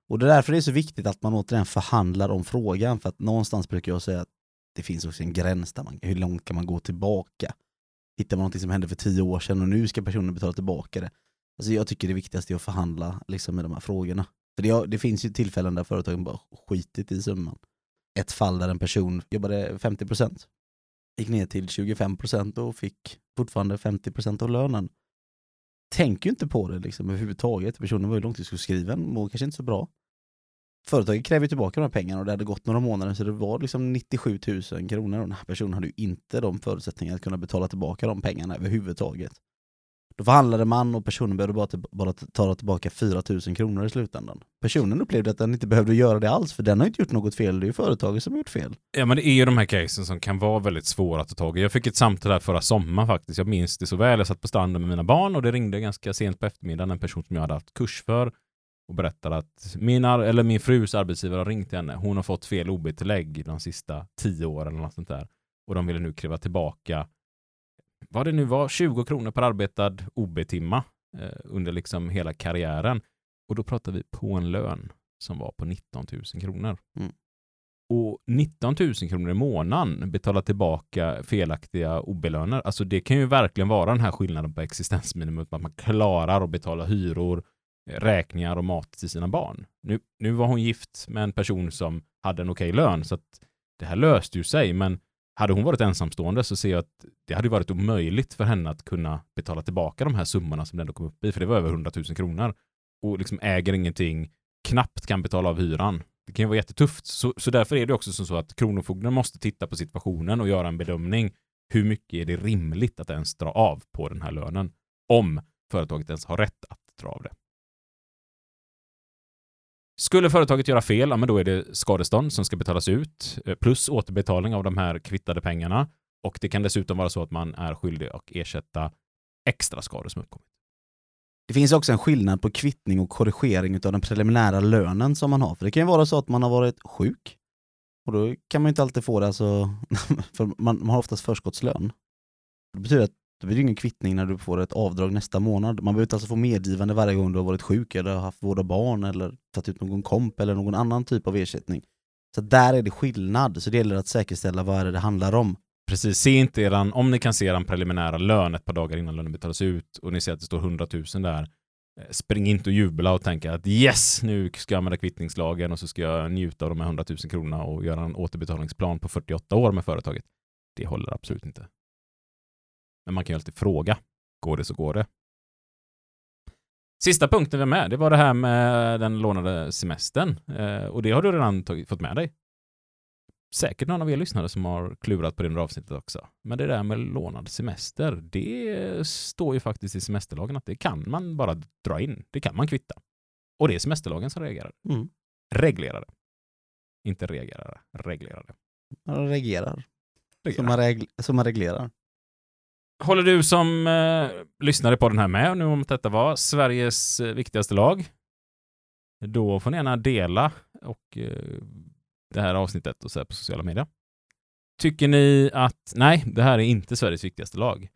Och det är därför det är så viktigt att man återigen förhandlar om frågan för att någonstans brukar jag säga att det finns också en gräns där man, hur långt kan man gå tillbaka? Hittar man någonting som hände för tio år sedan och nu ska personen betala tillbaka det. Alltså jag tycker det viktigaste är att förhandla liksom, med de här frågorna. För det, det finns ju tillfällen där företagen bara skitit i summan. Ett fall där en person jobbade 50%, gick ner till 25% och fick fortfarande 50% av lönen. Tänker ju inte på det liksom överhuvudtaget. Personen var ju långtidssjukskriven, mår kanske inte så bra. Företaget kräver ju tillbaka de här pengarna och det hade gått några månader så det var liksom 97 000 kronor och den här personen hade ju inte de förutsättningarna att kunna betala tillbaka de pengarna överhuvudtaget. Då förhandlade man och personen behövde bara, till, bara ta tillbaka 4 000 kronor i slutändan. Personen upplevde att den inte behövde göra det alls för den har inte gjort något fel, det är ju företaget som har gjort fel. Ja, men det är ju de här casen som kan vara väldigt svåra att ta tag i. Jag fick ett samtal här förra sommaren faktiskt. Jag minns det så väl. Jag satt på stranden med mina barn och det ringde ganska sent på eftermiddagen en person som jag hade haft kurs för och berättade att min, ar- eller min frus arbetsgivare har ringt till henne. Hon har fått fel OB-tillägg de sista tio åren eller något sånt där. Och de ville nu kräva tillbaka vad det nu var, 20 kronor per arbetad OB-timma eh, under liksom hela karriären. Och då pratar vi på en lön som var på 19 000 kronor. Mm. Och 19 000 kronor i månaden betala tillbaka felaktiga OB-löner, alltså det kan ju verkligen vara den här skillnaden på existensminimum, att man klarar att betala hyror, eh, räkningar och mat till sina barn. Nu, nu var hon gift med en person som hade en okej lön, så att det här löste ju sig, men hade hon varit ensamstående så ser jag att det hade varit omöjligt för henne att kunna betala tillbaka de här summorna som den ändå kom upp i, för det var över 100 000 kronor. Och liksom äger ingenting, knappt kan betala av hyran. Det kan ju vara jättetufft. Så, så därför är det också som så att Kronofogden måste titta på situationen och göra en bedömning. Hur mycket är det rimligt att ens dra av på den här lönen? Om företaget ens har rätt att dra av det. Skulle företaget göra fel, ja, men då är det skadestånd som ska betalas ut eh, plus återbetalning av de här kvittade pengarna. Och det kan dessutom vara så att man är skyldig att ersätta extra skador som uppkommit. Det finns också en skillnad på kvittning och korrigering av den preliminära lönen som man har. För det kan ju vara så att man har varit sjuk. Och då kan man ju inte alltid få det, alltså, <laughs> för man, man har oftast förskottslön. Det betyder att då blir det ingen kvittning när du får ett avdrag nästa månad. Man behöver inte alltså få medgivande varje gång du har varit sjuk eller haft vård av barn eller tagit ut någon komp eller någon annan typ av ersättning. Så där är det skillnad, så det gäller att säkerställa vad är det det handlar om. Precis, se inte eran, om ni kan se eran preliminära lön ett par dagar innan lönen betalas ut och ni ser att det står 100 000 där, eh, spring inte och jubla och tänka att yes, nu ska jag använda kvittningslagen och så ska jag njuta av de här 100 000 kronorna och göra en återbetalningsplan på 48 år med företaget. Det håller absolut inte. Men man kan ju alltid fråga, går det så går det. Sista punkten vi har med, det var det här med den lånade semestern. Eh, och det har du redan tagit, fått med dig. säkert någon av er lyssnare som har klurat på det under avsnittet också. Men det där med lånad semester, det står ju faktiskt i semesterlagen att det kan man bara dra in. Det kan man kvitta. Och det är semesterlagen som reagerar. Mm. Reglerar det. Inte reagerar, reglerar det. Man reagerar. Som Reglerar. man, regl- som man reglerar. Håller du som eh, lyssnare på den här med nu om att detta var Sveriges eh, viktigaste lag? Då får ni gärna dela och eh, det här avsnittet och så på sociala medier. Tycker ni att nej, det här är inte Sveriges viktigaste lag?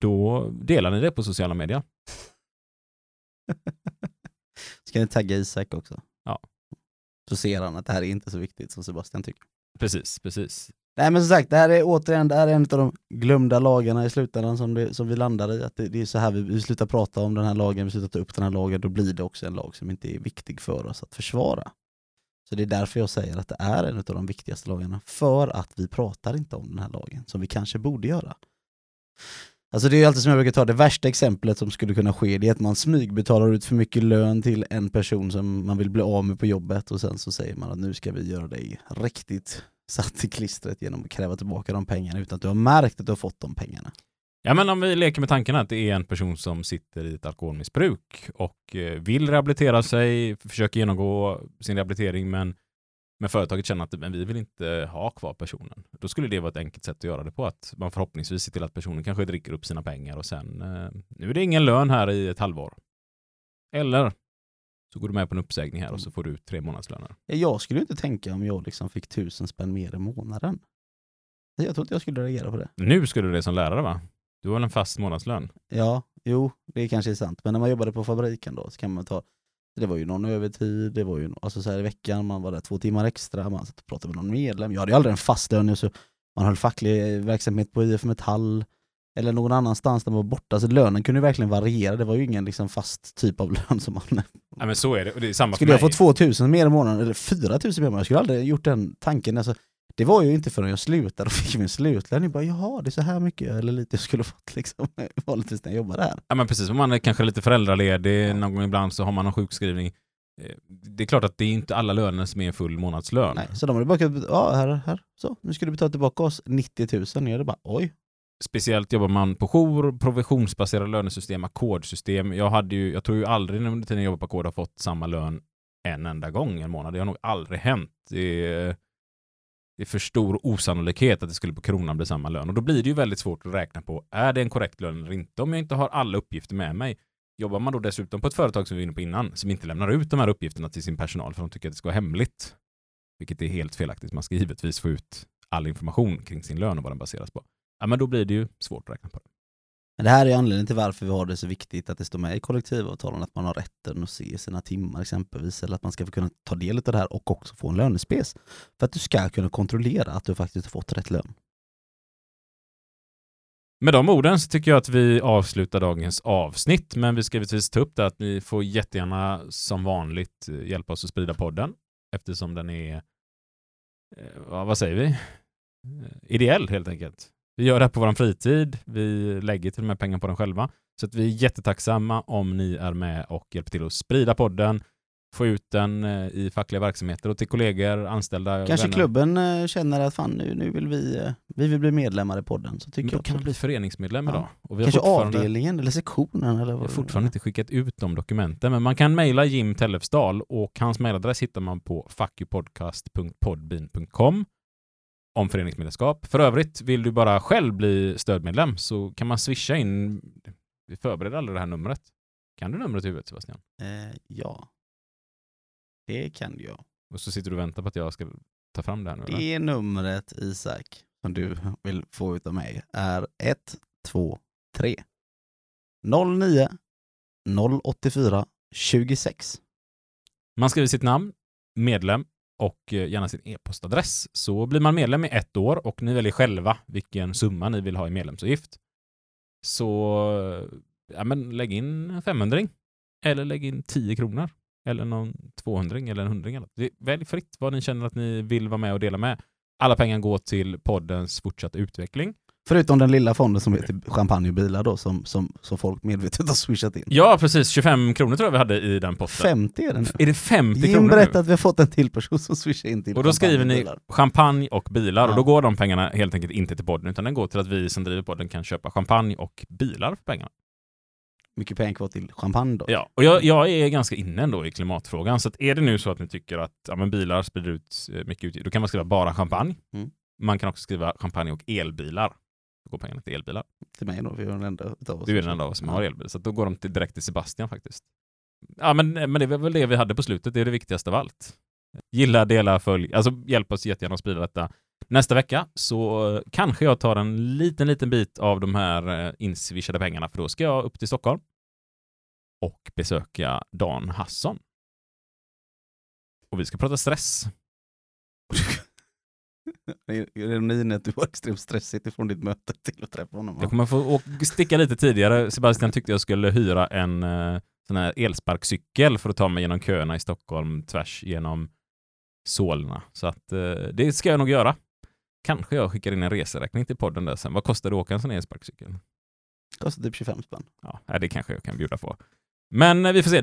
Då delar ni det på sociala medier. <laughs> Ska ni tagga Isak också? Ja. Så ser han att det här är inte så viktigt som Sebastian tycker. Precis, precis. Nej men som sagt, det här är återigen det här är en av de glömda lagarna i slutändan som, det, som vi landar i. Att det, det är så här vi, vi slutar prata om den här lagen, vi slutar ta upp den här lagen, då blir det också en lag som inte är viktig för oss att försvara. Så det är därför jag säger att det är en av de viktigaste lagarna, för att vi pratar inte om den här lagen, som vi kanske borde göra. Alltså det är alltid som jag brukar ta, det värsta exemplet som skulle kunna ske, det är att man smygbetalar ut för mycket lön till en person som man vill bli av med på jobbet och sen så säger man att nu ska vi göra dig riktigt satt i klistret genom att kräva tillbaka de pengarna utan att du har märkt att du har fått de pengarna. Ja, men om vi leker med tanken att det är en person som sitter i ett alkoholmissbruk och eh, vill rehabilitera sig, försöker genomgå sin rehabilitering, men, men företaget känner att men vi vill inte ha kvar personen. Då skulle det vara ett enkelt sätt att göra det på, att man förhoppningsvis ser till att personen kanske dricker upp sina pengar och sen, eh, nu är det ingen lön här i ett halvår. Eller så går du med på en uppsägning här och så får du tre månadslöner. Ja, Jag skulle inte tänka om jag liksom fick tusen spänn mer i månaden. Jag tror inte jag skulle reagera på det. Nu skulle du det som lärare va? Du har väl en fast månadslön? Ja, jo, det kanske är sant. Men när man jobbade på fabriken då så kan man ta det var ju någon övertid, det var ju alltså så här i veckan, man var där två timmar extra, man satt och pratade med någon medlem. Jag hade ju aldrig en fast lön, så man höll facklig verksamhet på IF Metall eller någon annanstans där man var borta. Så lönen kunde verkligen variera, det var ju ingen liksom fast typ av <laughs> lön som man... Ja men så är det, och det är samma Skulle jag få 2000 mer i månaden, eller 4000 mer i månaden, jag skulle aldrig gjort den tanken. Alltså, det var ju inte förrän jag slutade <laughs> och fick min slutlön, jag bara jaha, det är så här mycket eller lite jag skulle <laughs> fått liksom, vanligtvis när jag jobbade här. Ja men precis, om man är kanske lite föräldraledig, någon gång ibland så har man någon sjukskrivning. Eh, Det är klart att det är inte alla löner som är en full månadslön. Nej, så de hade bara kunnat, ja här, här, så, nu ska du betala tillbaka oss 90 000. Jag hade bara, oj. Speciellt jobbar man på jour, provisionsbaserade lönesystem, ackordsystem. Jag, hade ju, jag tror ju aldrig under tiden jag jobbade på ackord har fått samma lön en enda gång en månad. Det har nog aldrig hänt. Det är, det är för stor osannolikhet att det skulle på kronan bli samma lön. Och då blir det ju väldigt svårt att räkna på, är det en korrekt lön eller inte? Om jag inte har alla uppgifter med mig. Jobbar man då dessutom på ett företag som vi var inne på innan, som inte lämnar ut de här uppgifterna till sin personal för de tycker att det ska vara hemligt, vilket är helt felaktigt. Man ska givetvis få ut all information kring sin lön och vad den baseras på. Ja, men då blir det ju svårt att räkna på det. Men det här är anledningen till varför vi har det så viktigt att det står med i kollektivavtalen att man har rätten att se sina timmar exempelvis, eller att man ska kunna ta del av det här och också få en lönespec. För att du ska kunna kontrollera att du faktiskt har fått rätt lön. Med de orden så tycker jag att vi avslutar dagens avsnitt, men vi ska givetvis ta upp det att ni får jättegärna som vanligt hjälpa oss att sprida podden eftersom den är, eh, vad säger vi, Eh, ideell helt enkelt. Vi gör det här på vår fritid, vi lägger till och med pengar på den själva. Så att vi är jättetacksamma om ni är med och hjälper till att sprida podden, få ut den eh, i fackliga verksamheter och till kollegor, anställda, Kanske vänner. klubben eh, känner att fan nu, nu vill vi, eh, vi vill bli medlemmar i podden. Så tycker Men då jag kan man bli föreningsmedlem Ja. idag. Och vi har Kanske avdelningen eller sektionen eller Jag vad har det- fortfarande inte skickat ut de dokumenten, men man kan mejla Jim Tellefsdal och hans mejladress hittar man på fuckyoupodcast.podbean.com om föreningsmedlemskap. För övrigt, vill du bara själv bli stödmedlem så kan man swisha in. Vi förbereder aldrig det här numret. Kan du numret i huvudet Sebastian? Eh, ja. Det kan jag. Och så sitter du och väntar på att jag ska ta fram det här nu. eller? Det numret Isak som du <laughs> vill få utav mig är 123 09 084 26. Man skriver sitt namn, medlem och eh, gärna sin e-postadress. Så blir man medlem i ett år och ni väljer själva vilken summa ni vill ha i medlemsavgift. Så eh, ja, men lägg in en 500 eller lägg in 10 kronor eller någon 200 eller en 100 eller något. Fritt vad ni känner att ni vill vara med och dela med. Alla pengar går till poddens fortsatta utveckling. Förutom den lilla fonden som heter champagne och bilar då, som, som, som folk medvetet har swishat in. Ja, precis. 25 kronor tror jag vi hade i den potten. 50 är det nu. Är det 50 Jim kronor nu? berättade att vi har fått en till person som swishar in till Och då skriver ni champagne och bilar och Ja. då går de pengarna helt enkelt inte till podden utan den går till att vi som driver podden kan köpa champagne och bilar för pengarna. Mycket pengar kvar till champagne då. Ja, och jag, jag är ganska inne ändå i klimatfrågan så att är det nu så att ni tycker att ja, men bilar sprider ut eh, mycket ut, då kan man skriva bara champagne. Mm. Man kan också skriva champagne och elbilar. Går pengarna till elbilar. Till mig då, jag är den enda utav oss. Du är den enda av oss som har elbil, så då går de till, direkt till Sebastian faktiskt. Ja, men, men det är väl det vi hade på slutet, det är det viktigaste av allt. Gilla, dela, följ. Alltså hjälp oss jättegärna att sprida detta. Nästa vecka så eh, kanske jag tar en liten, liten bit av de här eh, inswishade pengarna, för då ska jag upp till Stockholm och besöka Dan Hasson. Och vi ska prata stress. <laughs> Ironin är att du var extremt stressigt ifrån ditt möte till att träffa honom. va? Jag kommer få sticka lite tidigare. Sebastian tyckte jag skulle hyra en eh, sån här elsparkcykel för att ta mig genom köerna i Stockholm tvärs genom Solna. Så att eh, det ska jag nog göra. Kanske jag skickar in en reseräkning till podden där sen. Vad kostar det att åka en sån elsparkcykel? Kostar typ 25 spänn. Ja, det kanske jag kan bjuda på. Men eh, vi får se.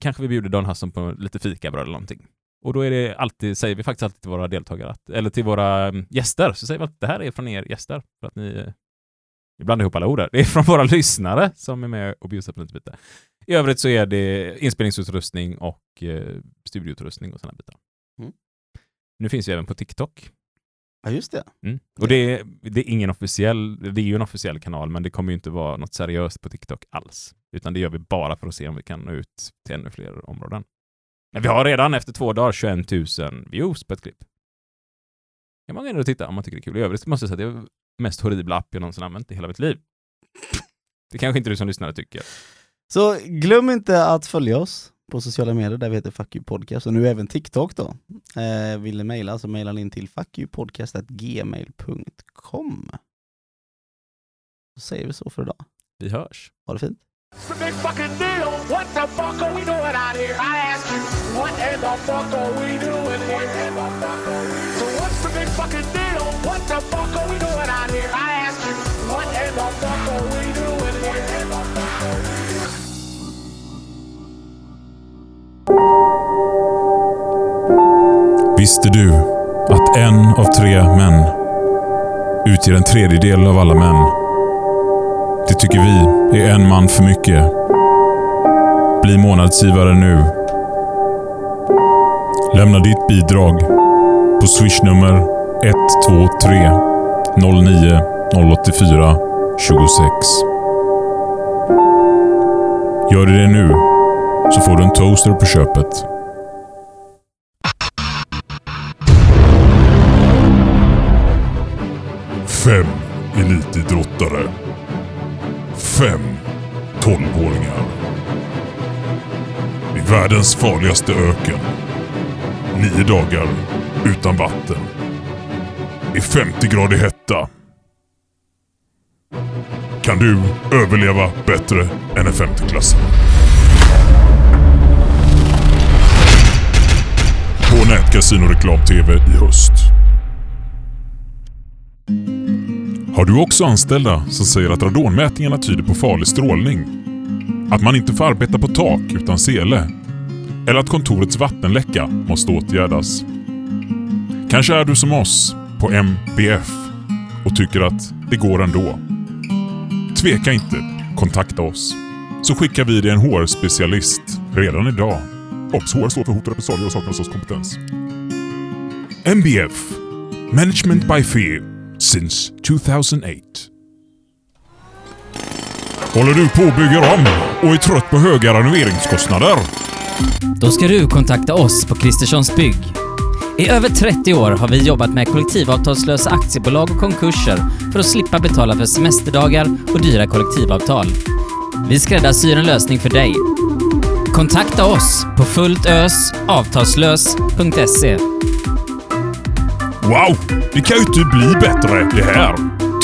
Kanske vi bjuder Dan Hasson på lite fikabröd eller någonting. Och då är det alltid, säger vi faktiskt alltid till våra deltagare, att, eller till våra mm, gäster, så säger vi att det här är från er gäster. För att ni, eh, vi blandar ihop alla ord där. Det är från våra lyssnare som är med och bjussar på lite bitar. I övrigt så är det inspelningsutrustning och eh, studioutrustning och sådana bitar. Mm. Nu finns vi även på TikTok. Ja just det. Mm. Och det är, det är ingen officiell, det är ju en officiell kanal, men det kommer ju inte vara något seriöst på TikTok alls. Utan det gör vi bara för att se om vi kan nå ut till ännu fler områden. Men vi har redan efter två dagar 21 000 views på ett klipp. kan man gå in och titta om man tycker det är kul. I övrigt måste jag säga att det är mest horribla app jag någonsin använt i hela mitt liv. Det kanske inte du som lyssnare tycker. Så glöm inte att följa oss på sociala medier där vi heter Fuck You Podcast och nu även TikTok då. Eh, vill ni mejla så mejla in till fuckyoupodcast.gmail.com Så säger vi så för idag. Vi hörs. Ha det fint. It's a big fucking deal. What the fuck are we doing out here? I ask you, what in the fuck are we doing here? So what's the big fucking deal? What the fuck are we doing out here? I ask you, what in the fuck are we doing here? Visste du att en av tre män utgör en tredjedel av alla män? Det tycker vi är en man för mycket. Bli månadsgivare nu. Lämna ditt bidrag på swishnummer 123 09 084 26. Gör du det nu så får du en toaster på köpet. Farligaste öken. Nio dagar utan vatten. I 50 grader hetta. Kan du överleva bättre än en femteklassare? På Nätcasino Reklam-TV i höst. Har du också anställda som säger att radonmätningarna tyder på farlig strålning? Att man inte får arbeta på tak utan sele? Eller att kontorets vattenläcka måste åtgärdas? Kanske är du som oss på MBF och tycker att det går ändå. Tveka inte, kontakta oss. Så skickar vi dig en HR-specialist redan idag. Obs! HR står för hot och repressalier och saknar hos kompetens. MBF Management by Fear since 2008. Håller du på och bygger om och är trött på höga renoveringskostnader? Då ska du kontakta oss på Kristerssons Bygg. I över 30 år har vi jobbat med kollektivavtalslösa aktiebolag och konkurser för att slippa betala för semesterdagar och dyra kollektivavtal. Vi skräddarsyr en lösning för dig. Kontakta oss på fulltösavtalslös.se. Wow! Det kan ju inte bli bättre det här.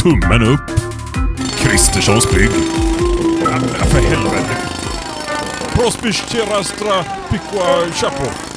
Tummen upp. Kristerssons bygg. Ja, för helvete. prospiște rastra picoa șapă.